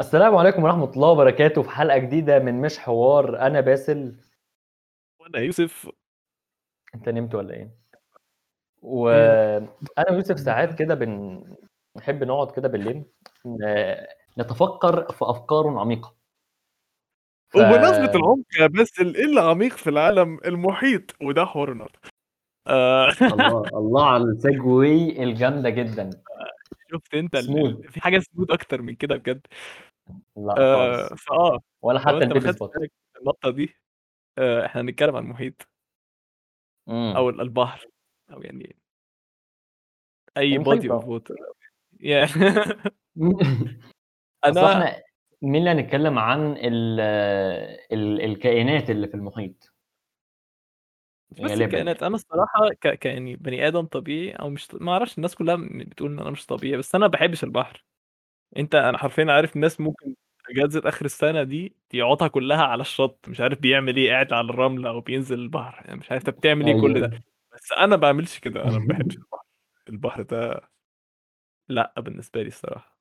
السلام عليكم ورحمة الله وبركاته في حلقة جديدة من مش حوار. أنا باسل. وأنا يوسف. أنت نمت ولا إيه؟ وأنا ويوسف ساعات كده بن... بنحب نقعد كده بالليل نتفكر في أفكار عميقة. ف... وبمناسبة العمق يا باسل إيه اللي عميق في العالم؟ المحيط وده حوار آه. الله الله على السيجوي الجامدة جدا. شفت انت ال... في حاجة سموث أكتر من كده بجد. لا آه فآه. ولا حتى أنت ال baby spot النقطة دي آه إحنا هنتكلم عن المحيط. امم. أو ال- البحر. أو يعني أي water. يعني أصل أنا إحنا مين اللي هنتكلم عن ال... ال... الكائنات اللي في المحيط؟ بس الكائنات يعني أنا الصراحة ك... ك يعني بني آدم طبيعي أو مش ما أعرفش الناس كلها بتقول إن أنا مش طبيعي بس أنا ما بحبش البحر. أنت أنا حرفيا عارف ناس ممكن أجازة آخر السنة دي يقعدها كلها على الشط مش عارف بيعمل إيه قاعد على الرمله أو بينزل البحر يعني مش عارف أنت بتعمل إيه كل ده. أيوه. بس أنا ما بعملش كده أنا ما بحبش البحر. البحر ده لأ بالنسبة لي الصراحة.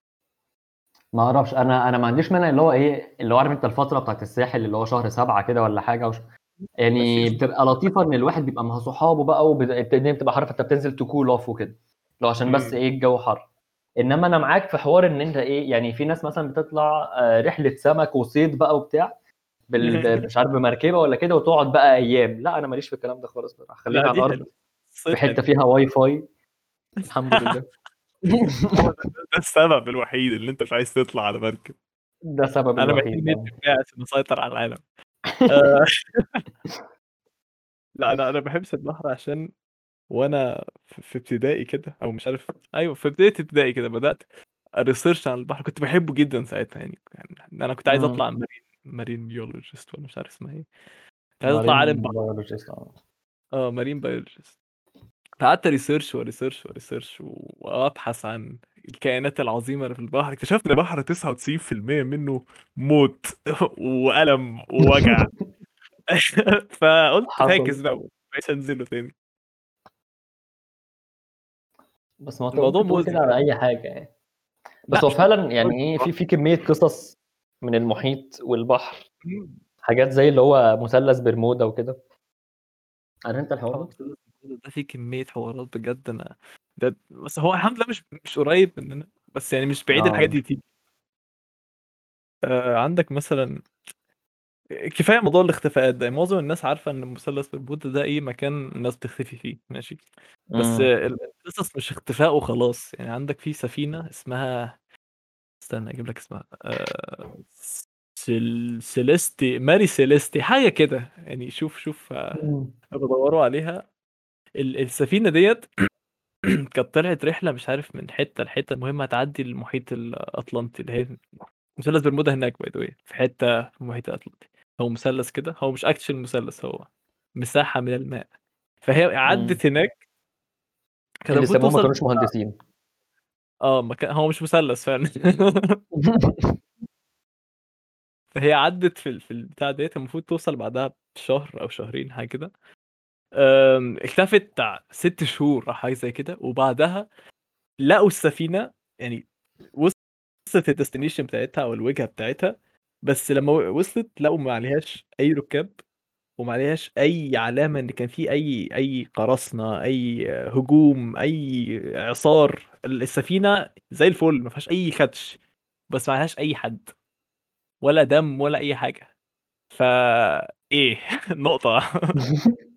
ما أعرفش أنا أنا ما عنديش مانع اللي هو إيه اللي هو عارف أنت الفترة بتاعت الساحل اللي هو شهر سبعة كده ولا حاجة وش... يعني بتبقى لطيفة إن الواحد بيبقى مع صحابه بقى والدنيا بتبقى عارف أنت بتنزل تكول اوف وكده. لو عشان بس إيه الجو حر. إنما أنا معاك في حوار إن أنت إيه يعني في ناس مثلا بتطلع آه، رحلة سمك وصيد بقى وبتاع بال... مش عارف بمركبة ولا كده وتقعد بقى أيام. لا أنا ماليش في الكلام ده خالص خلينا على الأرض في حتة فيها واي فاي الحمد لله. ده, السبب الوحيد اللي أنت مش عايز تطلع على مركب. ده السبب أنا محتاج الوحيد النت آه. بتاعي عشان أسيطر على العالم. لا أنا أنا بحبش البحر عشان وأنا في ابتدائي كده أو مش عارف أيوه في بداية ابتدائي كده بدأت research عن البحر كنت بحبه جدا ساعتها يعني يعني أنا كنت عايز مم. أطلع marine marine biologist ولا مش عارف اسمها إيه كنت عايز أطلع عالم biologist آه. آه marine biologist قعدت research و research و research وأبحث عن الكائنات العظيمة اللي في البحر. اكتشفت إن البحر 99% منه موت وألم ووجع. فقلت فاكس بقى مش هنزله تاني. بس ما الموضوع ممكن كده على أي حاجة يعني. بس هو فعلا يعني إيه في في كمية قصص من المحيط والبحر. حاجات زي اللي هو مثلث برمودا وكده. عارف أنت الحوار ده؟ فيه كمية حوارات بجد. أنا ده بس هو الحمد لله مش مش قريب مننا بس يعني مش بعيد الحاجات آه. دي تيجي. آه عندك مثلا كفاية موضوع الاختفاءات ده معظم الناس عارفة إن مثلث برمودا ده إيه مكان الناس بتختفي فيه ماشي؟ بس آه، القصص مش اختفاء وخلاص يعني عندك في سفينة اسمها استنى أجيب لك اسمها آه سل... سيليستي ماري سيليستي حاجة كده يعني شوف شوف آه، بدوروا عليها. ال- السفينة ديت كانت طلعت رحلة مش عارف من حتة لحتة المهم هتعدي المحيط الأطلنطي اللي هي مثلث برمودا هناك by the في حتة في المحيط الأطلنطي. هو مثلث كده؟ هو مش اكشن مثلث هو مساحة من الماء. فهي عدت هناك. كانت اللي سموه ما كانوش مهندسين. آه مكان هو مش مثلث فعلا. فهي عدت في في البتاع ديت المفروض توصل بعدها بشهر أو شهرين حاجة كده. اختفت ست شهور أو حاجة زي كده. وبعدها لقوا السفينة يعني وصلت ال destination بتاعتها أو الوجهة بتاعتها. بس لما وصلت لقوا ما عليهاش أي ركاب وما عليهاش أي علامة إن كان في أي أي قراصنة أي هجوم أي اعصار السفينة زي الفل ما فيهاش أي خدش بس ما عليهاش أي حد. ولا دم ولا أي حاجة. فا إيه؟ نقطة.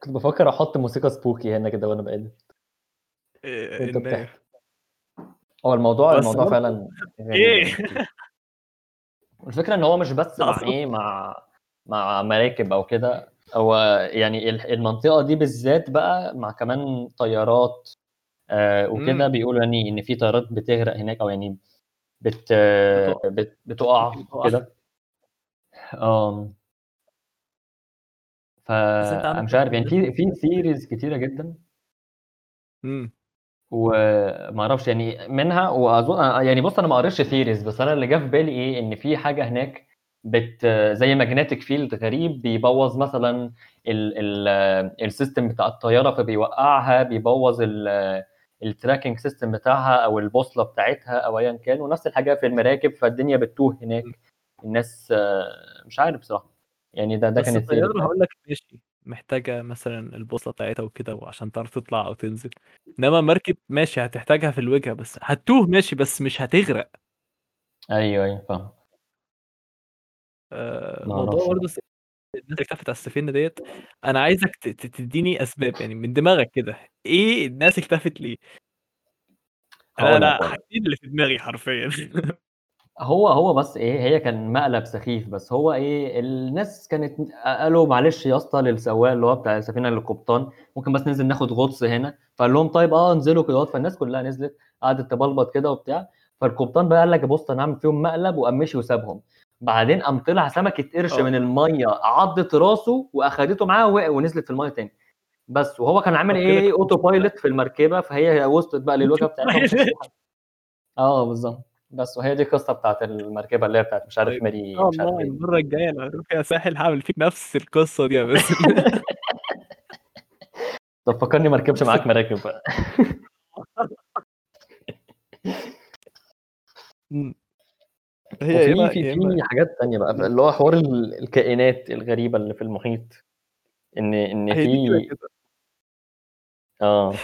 كنت بفكر أحط موسيقى سبوكي هنا كده وأنا بقلب. إيه، وأنت إن بتحكي. هو الموضوع الموضوع برضه فعلا إيه؟ يعني. الفكرة إن هو مش بس إيه مع مع مراكب أو كده هو يعني ال- المنطقة دي بالذات بقى مع كمان طيارات آه وكده بيقولوا يعني إن في طيارات بتغرق هناك أو يعني بت آه، بتقع. بت بتقع بتقع. كده. انت فأنا مش عارف يعني في في theories كتيرة جدا. امم. وما أعرفش يعني منها وأظن يعني بص أنا ما قريتش ثيريز بس أنا اللي جه في بالي إيه إن في حاجة هناك بت زي magnetic field غريب بيبوظ مثلا ال ال ال system بتاع الطيارة فبيوقعها بيبوظ ال ال tracking system بتاعها أو البوصلة بتاعتها أو ايا كان ونفس الحاجة في المراكب فالدنيا بتوه هناك. الناس آه، مش عارف بصراحة. يعني ده ده كان الطيارة هقول لك ماشي محتاجة مثلا البوصلة بتاعتها وكده وعشان تعرف تطلع أو تنزل. إنما مركب ماشي هتحتاجها في الوجهة بس. هتوه ماشي بس مش هتغرق. أيوه أيوه فاهم. آه، موضوع برضه الناس اللي اختفت على السفينة ديت أنا عايزك تديني أسباب يعني من دماغك كده. إيه الناس اكتفت ليه؟ أنا أنا حاجتين اللي في دماغي حرفيا. هو هو بس إيه هي كان مقلب سخيف بس هو إيه الناس كانت قالوا معلش يا اسطى للسواق اللي هو بتاع السفينه للقبطان ممكن بس ننزل ناخد غطس هنا فقال لهم طيب آه انزلوا كده. فالناس كلها نزلت قعدت تبلبط كده وبتاع. فالقبطان بقى قال لك بص أنا هعمل فيهم مقلب وقام مشي وسابهم. بعدين قام طلع سمكة قرش آه. من المية عضت راسه وأخدته معاه ووقع ونزلت في المية تاني. بس وهو كان عامل إيه auto pilot في المركبة فهي وصلت بقى للوجهة بتاعتها آه بالظبط. بس وهي دي القصة بتاعت المركبة اللي هي بتاعت مش عارف طيب. ماري شاء مش عارف إيه المرة الجاية لو هنروح يا ساحل هعمل فيك نفس القصة دي يا باسم طب فكرني ما اركبش معاك مراكب بقى. هي في اما في حاجات تانية بقى اللي هو حوار ال- الكائنات الغريبة اللي في المحيط إن إن في آه.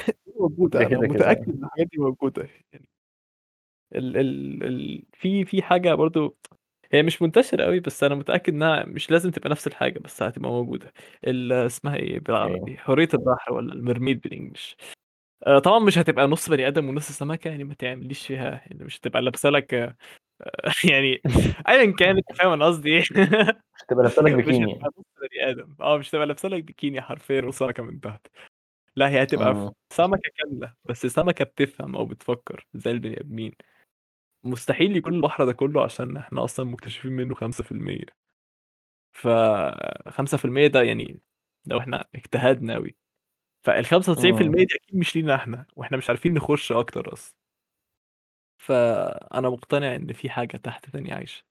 كده كده. متأكد إن الحاجات دي موجودة يعني. ال ال ال في في حاجة برضو هي مش منتشرة قوي بس أنا متأكد إنها مش لازم تبقى نفس الحاجة بس هتبقى موجودة. ال- اسمها إيه بالعربي حرية البحر ولا المرميد بالإنجلش؟ آه، طبعا مش هتبقى نص بني آدم ونص سمكة يعني ما تعمليش فيها يعني مش هتبقى لابسة لك آه، يعني ايا كان أنت فاهم أنا قصدي إيه؟ مش تبقى لابسة لك مش بيكيني هتبقى نص بني آدم. آه مش هتبقى لابسة لك بيكيني حرفيا وسمكة من تحت. لا هي هتبقى امم سمكة كاملة بس سمكة بتفهم أو بتفكر زي البني آدمين. مستحيل يكون البحر ده كله عشان إحنا أصلا مكتشفين منه 5% ف 5% ده يعني لو إحنا اجتهدنا قوي فال 95% امم دي أكيد مش لينا إحنا وإحنا مش عارفين نخش أكتر أصلا. فأنا مقتنع إن في حاجة تحت تانية عايشة.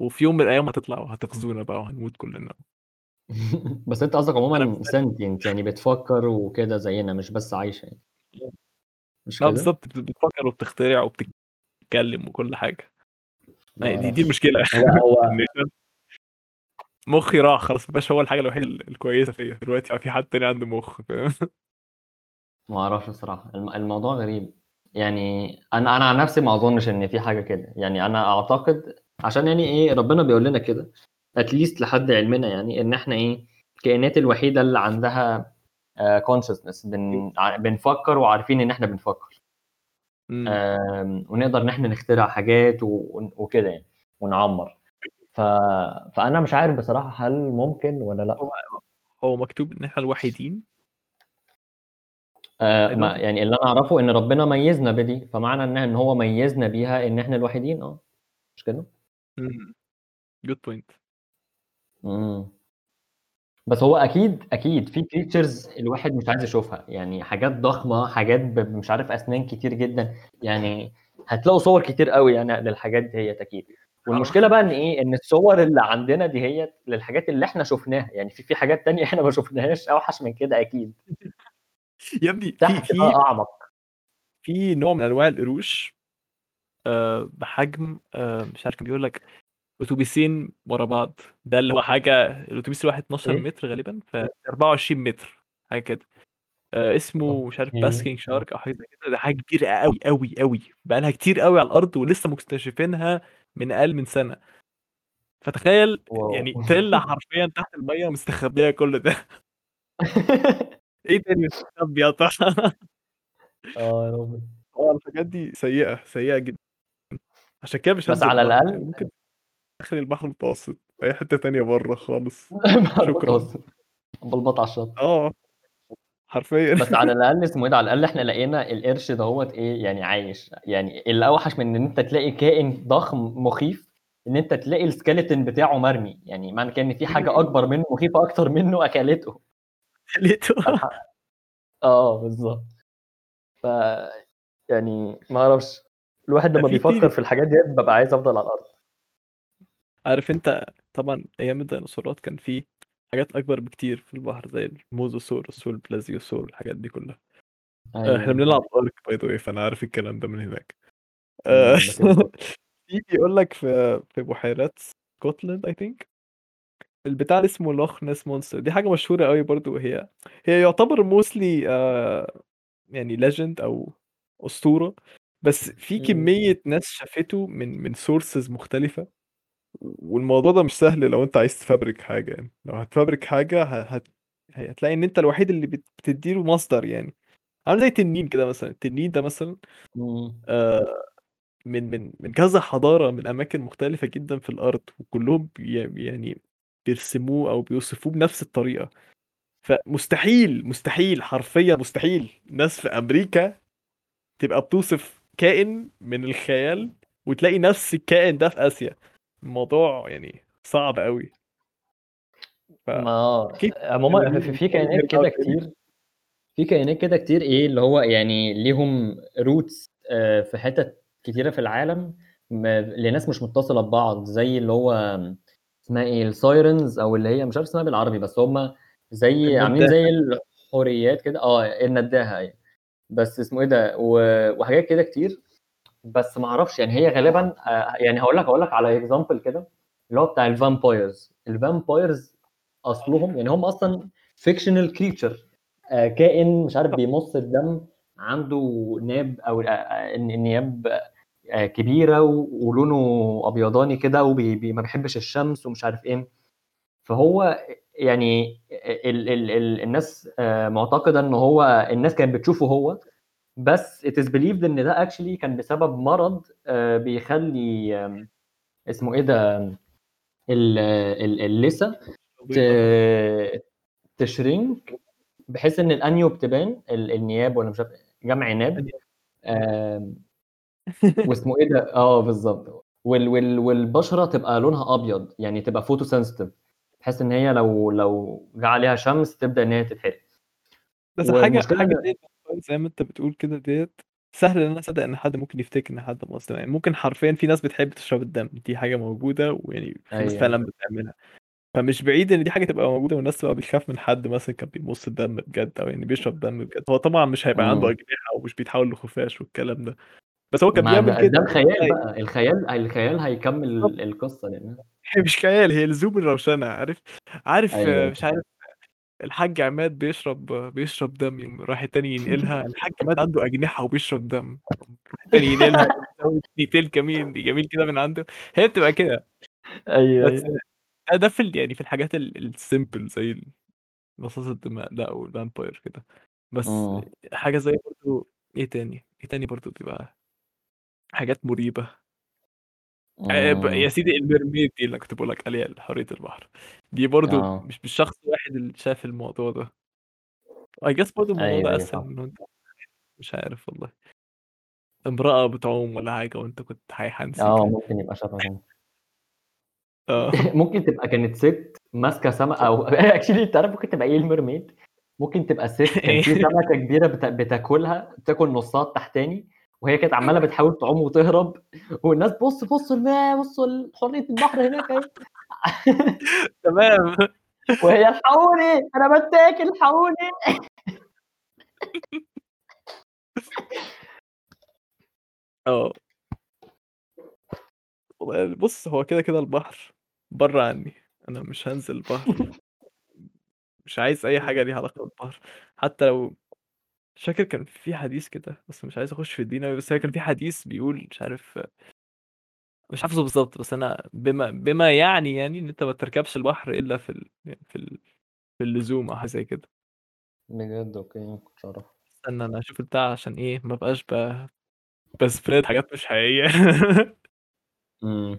وفي يوم من الأيام هتطلع وهتغزونا بقى وهنموت كلنا. بس أنت قصدك عموما سنتينت يعني بتفكر وكده زينا مش بس عايشة يعني. مش لا كده؟ بالظبط بت- بتفكر وبتخترع وبتتكلم وكل حاجة. هي دي دي المشكلة هو مخي راح خلاص مبقاش هو الحاجة الوحيدة ال- الكويسة فيا. دلوقتي في حد تاني عنده مخ فاهم؟ ما أعرفش الصراحة. الم- الموضوع غريب. يعني أنا أنا عن نفسي ما أظنش إن في حاجة كده. يعني أنا أعتقد عشان يعني إيه ربنا بيقول لنا كده اتليست لحد علمنا يعني إن إحنا إيه الكائنات الوحيدة اللي عندها كونشسنس بن ع- بنفكر وعارفين إن إحنا بنفكر. ونقدر إن إحنا نخترع حاجات و- وكده يعني ونعمر. ف... فأنا مش عارف بصراحة هل ممكن ولا لأ. هو هو مكتوب إن إحنا الوحيدين؟ آه ما يعني اللي أنا أعرفه إن ربنا ميزنا بدي فمعنى إن هو ميزنا بيها إن إحنا الوحيدين آه مش كده؟ Good point. بس هو أكيد أكيد في creatures الواحد مش عايز يشوفها. يعني حاجات ضخمة حاجات مش عارف أسنان كتير جدا. يعني هتلاقوا صور كتير قوي يعني للحاجات ديت أكيد والمشكلة بقى إن إيه؟ إن الصور اللي عندنا دي هي للحاجات اللي إحنا شفناها. يعني في في حاجات تانية إحنا ما شفناهاش. أوحش من كده أكيد. يا ابني في في أعمق. في نوع من أنواع القروش آه، بحجم آه، مش عارف كان بيقول لك اتوبيسين ورا بعض. ده اللي هو حاجة الأتوبيس الواحد 12 إيه؟ متر غالبا ف 24 متر حاجة كده. آه، اسمه مش عارف basking shark أو حاجة كده. ده حاجة كبيرة قوي قوي قوي بقى لها كتير قوي على الأرض ولسه مكتشفينها من أقل من سنة. فتخيل wow. يعني تلة حرفيا تحت المية مستخبيه كل ده. إيه تاني مستخبي يا ترى آه يا رب آه الحاجات دي سيئة سيئة جدا. عشان كده مش بس على الأقل ممكن اخر البحر المتوسط أي حتة تانية بره خالص. شكرا. بلبط على الشط آه حرفيا. بس على الأقل اسمه إيه ده على الأقل إحنا لقينا القرش دهوت إيه يعني عايش. يعني اللي اوحش من إن أنت تلاقي كائن ضخم مخيف إن أنت تلاقي السكeleton بتاعه مرمي. يعني معنى كده إن في حاجة أكبر منه مخيفة أكتر منه أكلته. فالحق أه بالظبط ف يعني ما أعرفش. الواحد لما بيفكر في الحاجات دي ببقى عايز أفضل على الأرض. عارف انت طبعا أيام الديناصورات كان في حاجات أكبر بكتير في البحر زي ال Mosasaurus وال Plesiosaur والحاجات دي كلها. آه، إحنا أيوه. بنلعب Ark by the فأنا عارف الكلام ده من هناك. آه، في بيقول لك في في بحيرات Scotland I think البتاع اللي اسمه Loch Ness Monster دي حاجة مشهورة قوي برضو هي هي يعتبر mostly يعني legend أو أسطورة بس في. كمية ناس شافته من من sources مختلفة. والموضوع ده مش سهل لو أنت عايز تفبرك حاجة يعني. لو هتفبرك حاجة هت... هتلاقي إن أنت الوحيد اللي بت- بتديله مصدر يعني. عامل زي التنين كده مثلا. التنين ده مثلا مم. آه، من من من كذا حضارة من أماكن مختلفة جدا في الأرض وكلهم بي- يعني بيرسموه أو بيوصفوه بنفس الطريقة. فمستحيل مستحيل حرفيا مستحيل ناس في أمريكا تبقى بتوصف كائن من الخيال وتلاقي نفس الكائن ده في آسيا. الموضوع يعني صعب قوي ف ما عموما في, في كائنات كده كتير في كائنات كده كتير إيه اللي هو يعني ليهم روتس في حتت كتيرة في العالم لناس مش متصلة ببعض زي اللي هو اسمها إيه ال sirens أو اللي هي مش عارف اسمها بالعربي بس هم زي عاملين زي الحوريات كده آه النداهة إيه بس اسمه إيه ده وحاجات كده كتير. بس ما أعرفش يعني هي غالبا آه، يعني هقول لك هقول لك على example كده اللي هو بتاع ال vampires ال vampires أصلهم يعني هم أصلا fictional creature كائن مش عارف بيمص الدم عنده ناب أو آه، آه، النياب آه، كبيرة ولونه أبيضاني كده وما بيحبش الشمس ومش عارف إيه. فهو يعني ال ال ال الناس آه، معتقدة إن هو الناس كانت بتشوفه هو بس it is believed إن ده actually كان بسبب مرض آه، بيخلي اسمه إيه ده ال- ال- اللثة ت shrink بحيث إن الانيوب تبان ال- النياب ولا مش عارف جمع ناب واسمه إيه ده آه بالظبط. وال وال والبشرة تبقى لونها أبيض يعني تبقى photosensitive بحيث إن هي لو لو جه عليها شمس تبدأ إن هي تتحرق. بس حاجة حاجة زي ما أنت بتقول كده ديت سهل إن أنا أصدق إن حد ممكن يفتكر إن حد مصري يعني ممكن حرفيا في ناس بتحب تشرب الدم دي حاجة موجودة ويعني في ناس أيوه فعلا بتعملها. فمش بعيد إن دي حاجة تبقى موجودة والناس تبقى بتخاف من حد مثلا كان بيمص الدم بجد أو يعني بيشرب دم بجد. هو طبعا مش هيبقى عنده. أجنحة ومش بيتحول لخفاش والكلام ده. بس هو كان بيعمل ده, كده ده الخيال بقى الخيال الخيال هيكمل. القصة لأن مش خيال هي لزوم الروشنة عارف؟ عارف آه، مش عارف الحاج عماد بيشرب بيشرب دم يوم راح التاني ينقلها الحاج عماد عنده أجنحة وبيشرب دم التاني ينقلها ديتيل كمين جميل كده من عنده. هي بتبقى كده. أيوه بس أيوه. ده ده في يعني في الحاجات ال simple زي مصاص الدماء ده أو ال vampire كده. بس مم. حاجة زي برضو إيه تاني؟ إيه تاني برضو بتبقى حاجات مريبة؟ آه، ب- يا. سيدي ال mermaid دي اللي كنت بقول لك عليها حورية البحر. دي برضو آه. مش بالشخص الواحد اللي شاف الموضوع ده. I guess برضو الموضوع ده أسهل فاهم. من انت مش عارف والله. امرأة بتعوم ولا حاجة وأنت كنت حيحان آه ممكن يبقى شبههم آه. ممكن تبقى كانت ست ماسكة سمكه أو actually انت عارف ممكن تبقى إيه ال mermaid ممكن تبقى ست كان في سمكة كبيرة بت... بتاكلها بتاكل نصها التحتاني وهي كانت عماله بتحاول تعوم وتهرب والناس بص بصوا الماء بصوا حورية البحر هناك تمام. وهي الحقوني أنا بتاكل الحقوني آه. بص هو كده كده البحر بره عني. أنا مش هنزل البحر. مش عايز أي حاجة ليها علاقة بالبحر. حتى لو مش فاكر كان في حديث كده بس مش عايز أخش في الدين أوي بس هي كان في حديث بيقول مش عارف مش حافظه بالظبط بس أنا بما بما يعني يعني إن أنت ما تركبش البحر إلا في ال... في ال... في اللزوم أو حاجة زي كده. بجد؟ okay ما كنتش اعرف استنى أنا أشوف البتاع عشان إيه ما بقاش ب... ب spread حاجات مش حقيقية. امم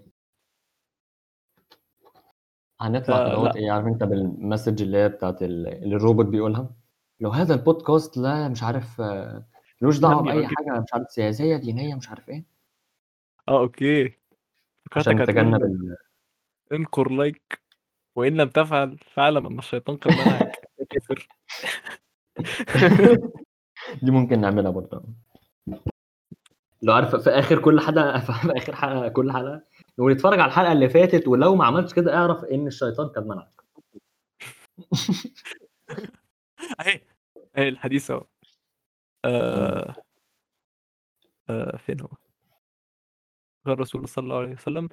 هنطلع كده إيه عارف أنت بال message اللي هي بتاعت ال- اللي الروبوت بيقولها؟ لو هذا البودكاست لا مش عارف آه، ملوش دعوة بأي حاجة مش عارف سياسية دينية مش عارف إيه. آه okay. فكرتك عشان نتجنب هتقول ال... انقر لايك وإن لم تفعل فاعلم أن الشيطان قد منعك دي ممكن نعملها برضه. لو عارف في آخر كل حلقة في آخر حلقة كل حلقة ونتفرج على الحلقة اللي فاتت ولو ما عملتش كده اعرف إن الشيطان قد منعك اهي أهي الحديث أهو آه آه فين هو؟ قال الرسول صلى الله عليه وسلم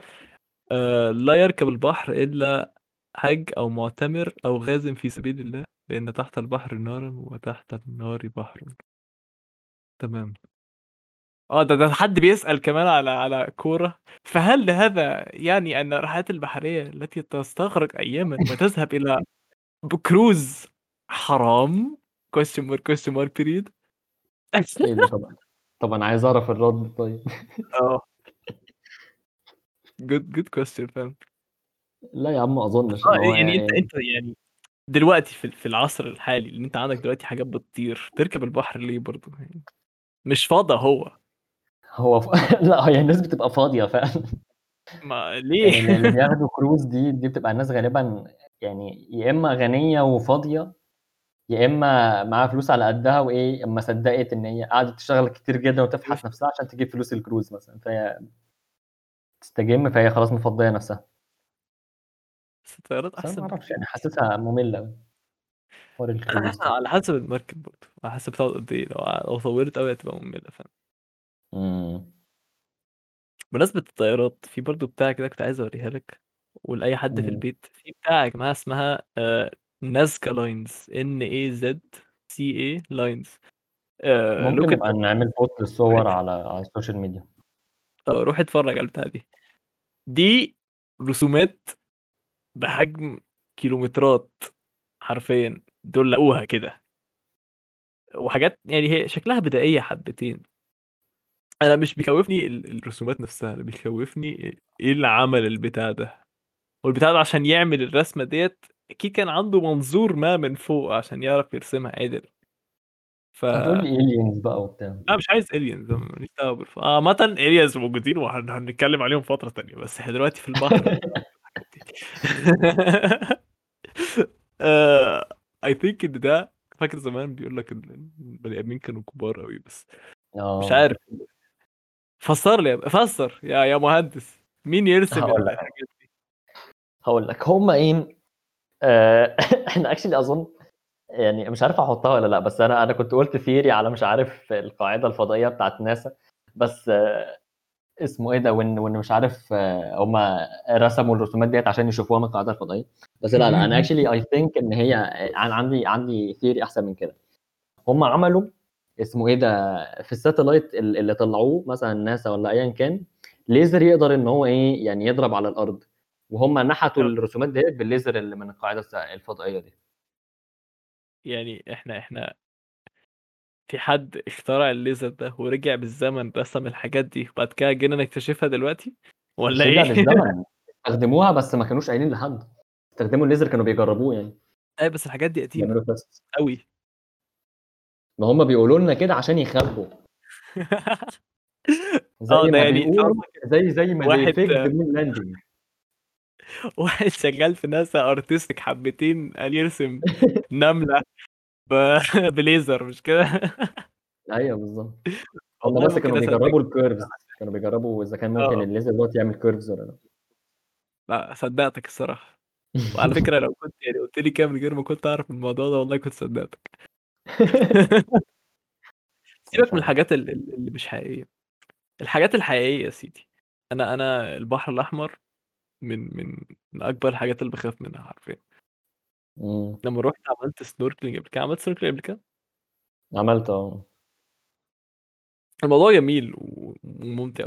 آه لا يركب البحر إلا حج أو معتمر أو غازٍ في سبيل الله لأن تحت البحر نارًا وتحت النار بحر. تمام. آه ده ده حد بيسأل كمان على على كورة، فهل هذا يعني أن الرحلات البحرية التي تستغرق أيامًا وتذهب إلى بكروز حرام؟ question mark period إيه ده طبعًا طب أنا عايز أعرف الرد طيب. آه. good good question فعلًا. لا يا عم ما إن هو يعني أنت يعني أنت يعني دلوقتي في في العصر الحالي اللي أنت عندك دلوقتي حاجات بتطير، تركب البحر ليه برضه يعني؟ مش فاضي هو. هو ف لأ هي الناس بتبقى فاضية فعلًا. ما ليه؟ يعني اللي بياخدوا كروز دي دي بتبقى الناس غالبًا يعني يا إما غنية وفاضية، يا إما معاها فلوس على قدها وإيه، ما صدقت إن هي قعدت تشتغل كتير جدًا وتفحت نفسها عشان تجيب فلوس الكروز مثلًا، فهي تستجم فهي خلاص مفضية نفسها. بس الطيارات أعرفش بكتير. يعني حاسسها ده. على حسب المركب برضه، على حسب بتقعد قد إيه، لو لو طوّلت أوي هتبقى مملة فعلًا. إمم. بمناسبة الطيارات، في برضه بتاعة كده كنت عايز أوريها لك ولأي حد في إمم. البيت، في بتاعة يا جماعة اسمها آآ Nazca lines N-A-Z-C-A lines آآ ممكن look it نبقى up نعمل post للصور على على ال social media. آه، روح اتفرّج على البتاعة دي. دي رسومات بحجم كيلومترات حرفيًا، دُلّقوها كده. وحاجات يعني هي شكلها بدائية حبتين. أنا مش بيخوّفني ال الرسومات نفسها، أنا بيخوّفني إيه اللي عمل البتاع ده، والبتاع ده عشان يعمل الرسمة ديّة أكيد كان عنده منظور ما من فوق عشان يعرف يرسمها عِدِل. ف aliens بقى وبتاع. لأ مش عايز aliens أنا ما ليش دعوة بالف عامةً aliens موجودين وهن هنتكلم عليهم فترة تانية، بس إحنا دلوقتي في البحر. آآ I think إن ده فاكر زمان بيقول لك ال البني آدمين كانوا كبار أوي بس مش آه. عارف فسّر لي فسّر يا يا مهندس، مين يرسم هاقول ال لك. هاقول لك، هم إيه آآ إحنا actually أظن يعني مش عارف أحطها والّا لأ، بس أنا أنا كنت قُلت theory على مش عارف القاعدة الفضائية بتاعة ناسا، بس اسمه إيه ده، وإن وإن مش عارف هم رسموا الرسومات ديّة عشان يشوفوها من القاعدة الفضائية، بس لأ، لأ، أنا actually I think إن هي أنا عندي عندي theory أحسن من كده. هم عملوا اسمه إيه ده، في الsatellite ال اللي طلّعوه مثلًا ناسا والّا أيًا كان، laser يقدر إن هو إيه، يعني يضرب على الأرض، وهم نحتوا آه. الرسومات ديّة بالlaser اللي من القاعدة الس الفضائية دي. يعني إحنا إحنا في حد اخترع الليزر ده ورجع بالزمن رسم الحاجات دي وبعد كده جينا نكتشفها دلوقتي رجع إيه؟ بالزمن، استخدموها بس ما كانوش قايلين لحد، استخدموا الlaser كانوا بيجربوه يعني. أيوه بس الحاجات دي tests. أوي. ما هم بيقولوا لنا كده عشان يخبّوا. زي آه، ده ما يعني بيقولوا زي زي ما واحد. واحد شغال في ناسا artistic حبتين قال يرسم نملة ب بليزر مش كده؟ أيوه بالضبط. هم والله بس كانوا بيجربوا الcurves كانوا بيجربوا إذا كان ممكن آه. الlaser دوّة يعمل curves والّا لأ. لأ، صدّقتك الصراحة. وعلى فكرة لو كنت يعني قُلت لي كده من غير ما كنت أعرف الموضوع ده والله كنت صدّقتك. سيبك من. الحاجات ال ال اللي مش حقيقية. الحاجات الحقيقية يا سيدي، أنا أنا البحر الأحمر من من من أكبر الحاجات اللي باخاف منها حرفيًا. لمّا رُحت عملت snorkeling قبل كده، عملت snorkeling قبل كده؟ عملت آه. الموضوع جميل وممتع.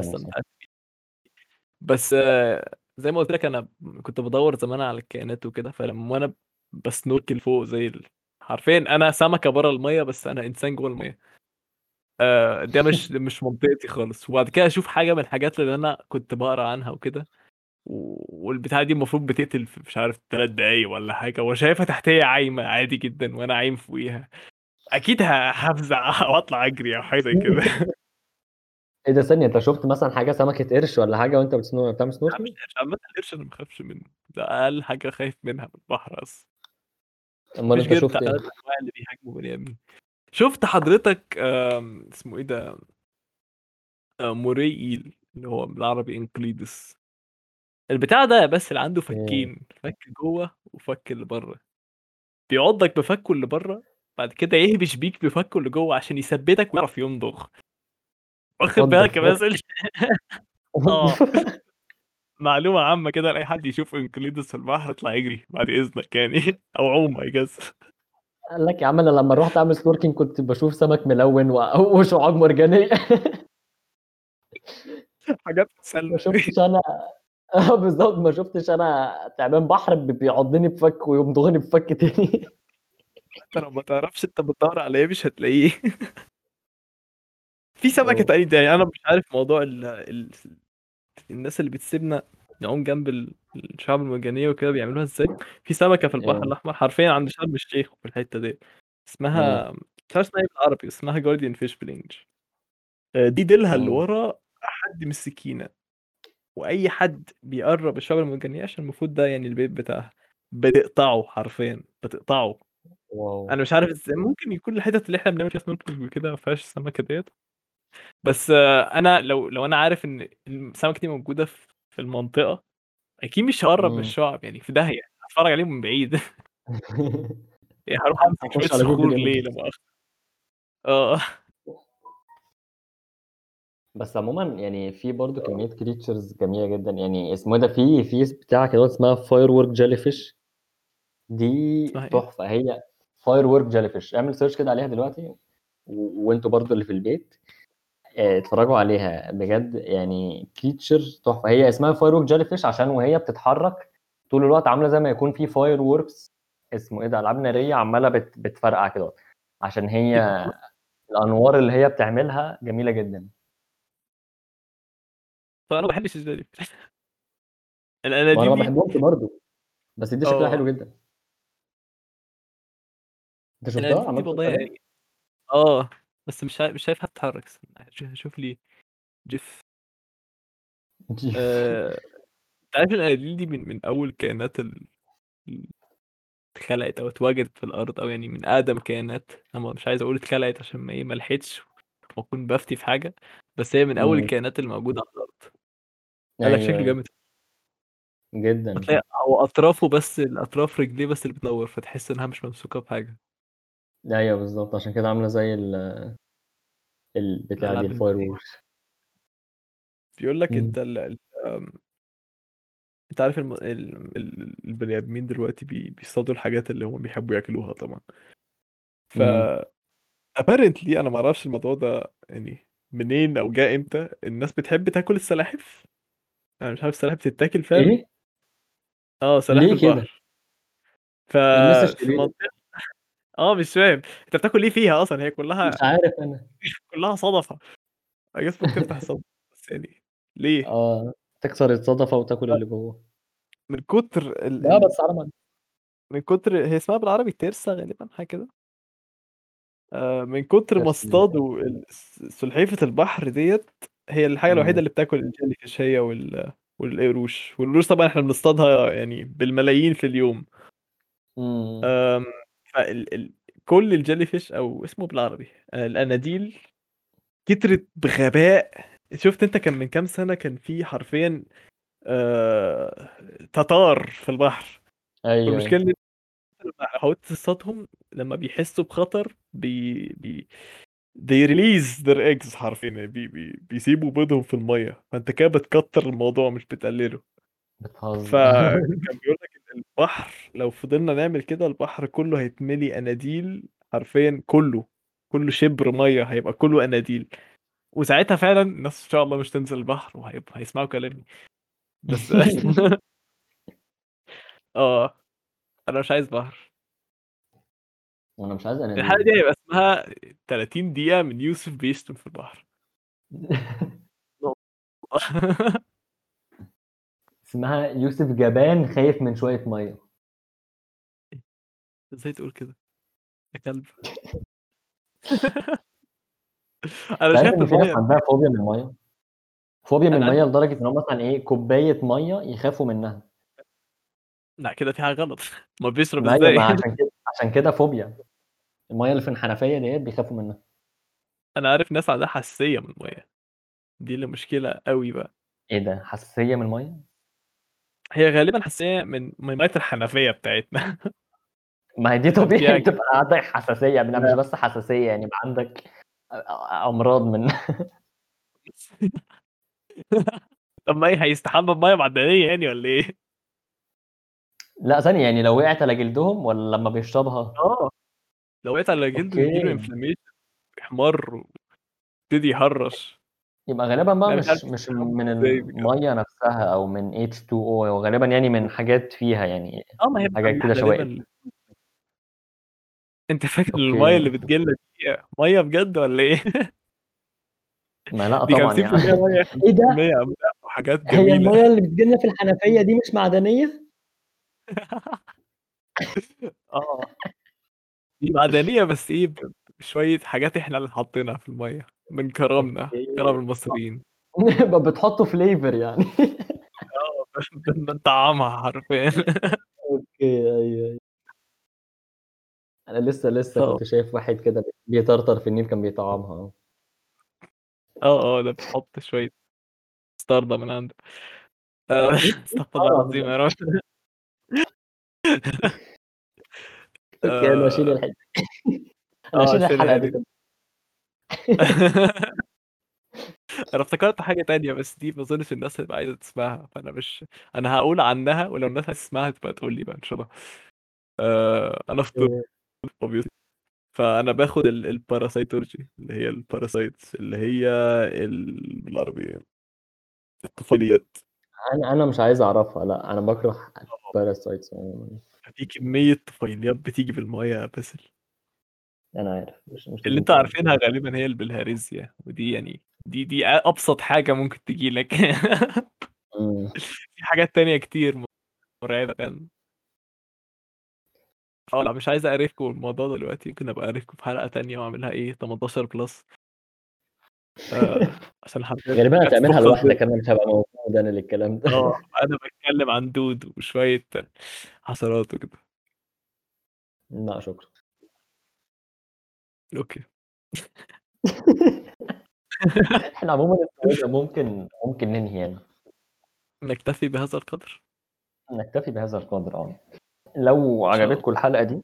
استمتعت بيه. بس زي ما قُلت لك أنا كنت بادوّر زمان على الكائنات وكده، فلمّا وأنا بsnorkel فوق زي حرفيًا أنا سمكة برّه المَيّة، بس أنا إنسان جوّه المَيّة. آآ ده مش مش منطقتي خالص، وبعد كده أشوف حاجة من الحاجات اللي أنا كنت باقرا عنها وكده، و والبتاعة دي المفروض بتقتل في مش عارف 3 دقايق والّا حاجة، وشايفها تحتيّا عايمة عادي جدًا وأنا عايم فوقيها، أكيد ه هافزع وأطلع أجري أو حاجة زي كده. إيه ده ثانية، أنت شُفت مثلًا حاجة سمكة قرش والّا حاجة وأنت بتسنو بتعمل مش؟ قرش، عامةً القرش أنا ما باخافش منه، ده أقل حاجة خايف منها في البحر مش أنت غير شُفت؟ ال3 أنواع اللي بيهاجموا بني آدمين. شُفت حضرتك اسمه إيه ده؟ moray eel اللي هو بالعربي انقليدس. البتاع ده بس اللي عنده؟ فكين، فَك جوّه وفَك اللي برّه. بيعضك بفَكُّه اللي برّه بعد كده يهبش بيك بفكه اللي جوه عشان يثبتك ويعرف يمضغ واخد بالك يا؟ باسل؟ آه. معلومة عامة كده لأي حد يشوف إنكليدس في البحر اطلع يجري بعد إذنك يعني. أو عوم اي جاز قال لك يا عم أنا لما رحت أعمل snorkeling كنت بشوف سمك ملون وشعاب مرجانية. حاجات ما شفتش أنا آه بالظبط ما شفتش أنا تعبان بحر بي- بيعضني بفك ويمضغني بفك تاني. أنت لو ما تعرفش أنت بتدور على إيه مش هتلاقيه. في سمكة أوه. تانية يعني أنا مش عارف موضوع ال... ال... الناس اللي بتسيبنا نعوم جنب ال- الشعاب المرجانية وكده بيعملوها إزاي؟ في سمكة في البحر إيه. الأحمر حرفيا عند شرم الشيخ في الحتة دي اسمها مش عارف اسمها إيه بالعربي اسمها جارديان فيش بالانجلش آه، دي ديلها اللي. ورا حد من السكينة. وأي حد بيقرب الشعاب المرجانيه عشان المفروض ده يعني البيت بتاعها. بتقطعه حرفيا بتقطعه. wow. أنا مش عارف إزاي ممكن يكون الحتت اللي إحنا بنعمل فيها snorkeling وكده ما فيهاش السمكه ديت. بس أنا لو لو أنا عارف إن السمكة دي موجودة في في المنطقة أكيد مش هقرب من مم. الشعب يعني في داهية. هتفرج عليهم من بعيد. يعني هروح أمسك شوية صخور ليه لما آه. بس عموما يعني في برضه كمية creatures جميلة جدا. يعني اسمه إيه ده؟ في في بتاع كده اسمها firework jellyfish دي إيه؟ تحفة. هي firework jellyfish اعمل search كده عليها دلوقتي وانتوا برضه اللي في البيت آه، اتفرجوا عليها. بجد يعني creature تحفة. هي اسمها firework jellyfish عشان وهي بتتحرك طول الوقت عاملة زي ما يكون في fireworks اسمه إيه ده؟ ألعاب نارية عمالة بت بتفرقع كده. عشان هي الأنوار اللي هي بتعملها جميلة جدا. طب أنا ما بحبش الزي دي. وأنا الاناديل ما بحبهمش برضه. بس دي شكلها آه. حلو جدا. أنت شفتها؟ عملت عليها يعني آه بس مش مش شايفها تتحرك. استنى، شوف- لي جيف. آه، انت عارف الاناديل دي من من أول كائنات ال- اتخلقت أو اتوجدت في الأرض أو يعني من أقدم كائنات. أنا مش عايز أقول اتخلقت عشان ما إيه ما لحقتش وأكون بفتي في حاجة. بس هي من أول. الكائنات اللي موجوده على الأرض. قال لك شكله أيوه. جامد. جدا. هتلاقي هو أطرافه بس الاطراف رجليه بس اللي بتنور فتحس إنها مش ممسوكة بحاجة. أيوه بالظبط عشان كده عاملة زي ال البتاع دي ال fireworks. بيقول لك. أنت ال... أنت عارف الم... ال... ال... البني آدمين دلوقتي بي... بيصطادوا الحاجات اللي هم بيحبوا ياكلوها طبعا. ف apparently أنا ما أعرفش الموضوع ده يعني منين أو جاء إمتى الناس بتحب تاكل السلاحف؟ أنا مش عارف السلاحف بتتاكل فعلا. إيه؟ آه سلاحف ليه كده؟ البحر. ف آه مش فاهم. أنت بتاكل إيه فيها أصلا؟ هي مش كلها عارف أنا. كلها صدفة. ممكن تفتح الصدفه بس يعني ليه؟ آه تكسر الصدفة وتاكل اللي جوه. من كتر ال... لا. بس على من كتر هي اسمها بالعربي ترسة غالبا حاجة كده. آه، من كتر ما اصطادوا ال- س- سلحفة البحر ديت هي الحاجة الوحيدة مم. اللي بتاكل الجيلي فيش هي وال والقروش والقروش طبعا إحنا بنصطادها يعني بالملايين في اليوم مم. آم، فال... ال... كل ال jellyfish أو اسمه بالعربي آه، الأناديل كترت بغباء شفت أنت كان من كام سنة كان في حرفيا آه... تتار في البحر أيوه أيوه إن لما حاولت تصطادهم لما بيحسوا بخطر بي... بي... they release their eggs حرفيا يعني بي... بي... بيسيبوا بيضهم في المية. فأنت كده بتكتر الموضوع مش بتقلله. فكان بيقول لك إن البحر لو فضلنا نعمل كده البحر كله هيتملي أناديل حرفيا كله كله شبر مية هيبقى كله أناديل. وساعتها فعلا الناس إن شاء الله مش تنزل البحر وهيبقى هيسمعوا كلامي. بس آه أنا مش عايز بحر. وأنا مش عايز الحلقة اناديل دي هيبقى اسمها 30 دقيقة من يوسف بيشتم في البحر. اسمها يوسف جبان خايف من شوية مية. إزاي تقول كده؟ يا كلب. أنا شايف إن في ناس عندها فوبيا من الميه فوبيا من عندي لدرجة إن هم مثلا إيه كوباية مية يخافوا منها. لا كده في حاجة غلط. ما بيشرب إزاي؟ عشان كده عشان كده فوبيا. الميه اللي في الحنفية ديت بيخافوا منها. أنا عارف ناس عندها حساسية من الميه دي اللي مشكلة قوي بقى. إيه ده؟ حساسية من الميه هي غالبا حساسية من من ميه الحنفية بتاعتنا. ما هي دي فيها طبيعي. تبقى عندك حساسية يعني مش بس حساسية يعني يبقى عندك امراض من طب ما إيه هيستحمى بميه معدنية يعني ولا إيه؟ لا ثانية يعني لو وقعت على جلدهم ولا لما بيشربها؟ آه. لو وقعت على جلده يجيله انفلاميشن يحمر ويبتدي يهرش. يبقى غالبا بقى أنا مش مش من المية نفسها أو من H2O هو غالبا يعني من حاجات فيها يعني آه ما هي حاجات كده شوائب أنت فاكر المية اللي بتجيلنا دي مية بجد ولا إيه؟ ما لا دي طبعا 50% يعني. إيه ده؟ 50% املاح وحاجات هي جميلة. الميه اللي بتجيلنا في الحنفية دي مش معدنية؟ آه. دي معدنية بس إيه ب- بشويه حاجات إحنا اللي حاطينها في المية من كرمنا كرم المصريين. بتحطوا flavor يعني. آه بن- بنطعمها حرفيا. أوكي أيوه أيوة. أنا لسه لسه آه. كنت شايف واحد كده بيطرطر في النيل كان بيطعمها آه. آه ده بتحط شوية مستردة من عنده. آه، استغفر الله العظيم يا رب. أوكي أنا الحته أنا اشيل الحلقة أنا افتكرت حاجة تانية بس دي ما أظنش الناس هتبقى عايزة تسمعها. فأنا مش أنا هقول عنها ولو الناس هتسمعها تبقى تقول لي بقى إن شاء الله. آه أنا في. فأنا باخد ال- ال parasitology اللي هي ال parasites اللي هي ال- بالعربي الطفيليات أنا أنا مش عايز أعرفها لأ أنا بكره ال parasites عموما. في كمية طفيليات بتيجي بالمية يا باسل. أنا عارف مش مش اللي تقول عارفينها غالبا هي البلهارسيا ودي يعني دي دي أبسط حاجة ممكن تجي لك. في حاجات تانية كتير مرعبة. فعلا آه لا مش عايز اعرفكم الموضوع دلوقتي ممكن أبقى اعرفكم في حلقة تانية وأعملها إيه 18 plus عشان حرفيا غالبا هتعملها لوحدك. أنا مش هبقى موجود أنا للكلام ده. آه أنا بتكلم عن دود وشوية حشرات وكده. لا شكرا. أوكي. إحنا عموما ممكن ممكن ننهي هنا نكتفي بهذا القدر؟ نكتفي بهذا القدر آه. لو عجبتكم الحلقة دي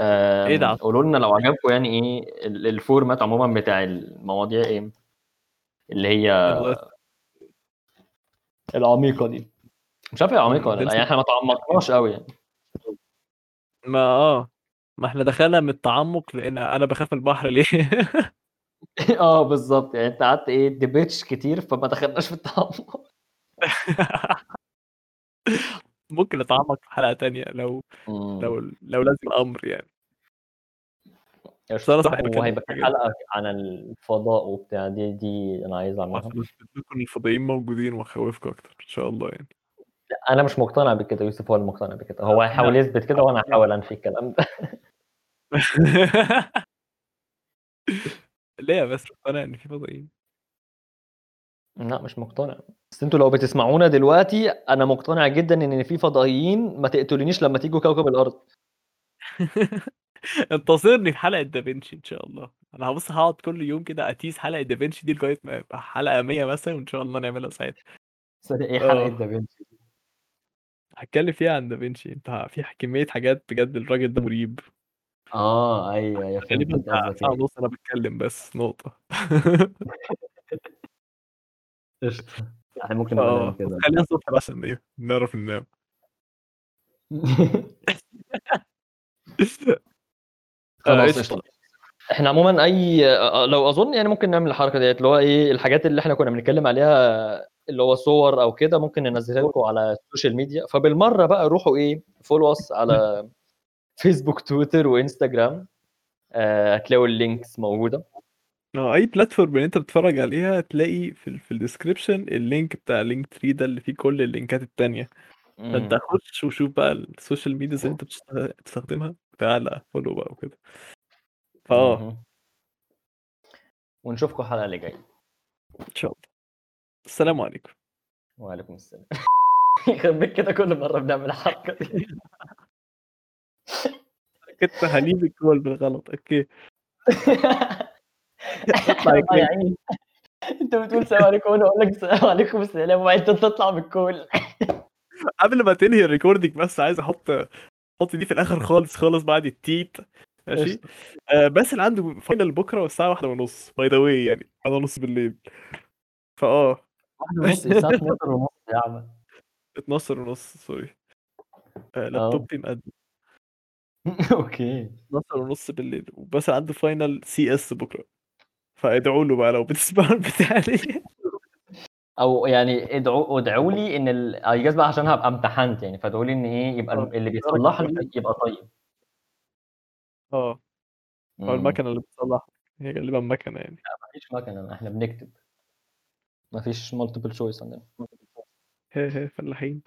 إيه ده؟ قولوا لنا لو عجبكم يعني إيه ال- ال format عموما بتاع المواضيع إيه؟ اللي هي العميقة دي. مش عارف هي عميقة ولا لأ يعني إحنا ما تعمقناش قوي يعني. ما آه ما إحنا دخلنا من التعمق لأن أنا بخاف من البحر ليه؟ آه بالظبط يعني أنت قعدت إيه ديبيتش كتير فما دخلناش في التعمق. ممكن نتعمق في حلقة تانية لو. لو لو لازم الامر يعني. وهيبقى حلقة عن الفضاء وبتاع دي دي أنا عايز أعملها. لكم الفضائيين موجودين واخوفكم أكتر إن شاء الله يعني. أنا مش مقتنع بكده يوسف هو اللي مقتنع بكده. هو هيحاول يثبت كده وأنا هحاول أنفي الكلام ده. ليه يا بس؟ مقتنع إن في فضائيين. لا مش مقتنع. بس أنتوا لو بتسمعونا دلوقتي أنا مقتنع جدا إن في فضائيين ما تقتلونيش لما تيجوا كوكب الأرض. انتصرني في حلقة دافنشي إن شاء الله. أنا هبص هقعد كل يوم كده اتيز حلقة دافنشي دي لغاية ما يبقى حلقة 100 مثلا وإن شاء الله نعملها ساعتها. صدق إيه حلقة آه دافنشي هتكلم فيها عن دافنشي أنت في كمية حاجات بجد الراجل ده مريب. آه أيوه أيوه فهمت غالبا قصدك ساعة ونص أنا بتكلم بس نقطة. قشطة. إحنا ممكن نعمل بس كده. خلينا الصبح عشان إيه نعرف ننام. آه، خلاص قشطة. إحنا عموما أي آه، لو أظن يعني ممكن نعمل الحركة ديت اللي هو إيه الحاجات اللي إحنا كنا بنتكلم عليها اللي هو صور أو كده ممكن ننزلها لكم على ال social media. فبالمرة بقى روحوا إيه follow us على فيسبوك تويتر وإنستجرام. آه، هتلاقوا ال links موجودة. آه أي platform اللي أنت بتتفرج عليها تلاقي في ال في ال description ال link بتاع Linktree ده اللي فيه كل اللينكات التانية. فأنت مم. خش وشوف بقى ال social media اللي أنت بتشت- بتستخدمها تعالى follow بقى وكده. فآه. مهم. ونشوفكم الحلقة اللي جاية. إن شاء الله. السلام عليكم. وعليكم السلام. يخرب بيت كده كل مرة بنعمل الحركة دي. كنت ه leave ال call بالغلط. أوكي. الله كريم يعين. انت بتقول السلام عليكم وأنا أقول لك السلام عليكم السلام وبعدين تطلع بال call قبل ما تنهي ال recording بس عايز أحط حط دي في الآخر خالص خالص بعد التيت. ماشي. آه باسل عنده final بكرة والساعة واحدة ونص. by the way يعني واحدة ونص بالليل. فاه واحدة ونص الساعة 12 ونص يا عم. 12 ونص sorry آه آه. لابتوبي مقدم أوكي. 12 ونص بالليل. وباسل عنده final CS بكرة. فادعوا له بقى لو بتسمعوا البتاع دي أو يعني ادعوا ادعوا لي إن الايجاز بقى عشان هبقى امتحنت يعني فادعوا لي إن إيه يبقى آه. اللي بيصلح لي يبقى طيب. آه. هو المكنة اللي بتصلح هي غالبا مكنة يعني. مفيش مكنة إحنا بنكتب. مفيش مالتيبل تشويس عندنا. هي هي فلاحين.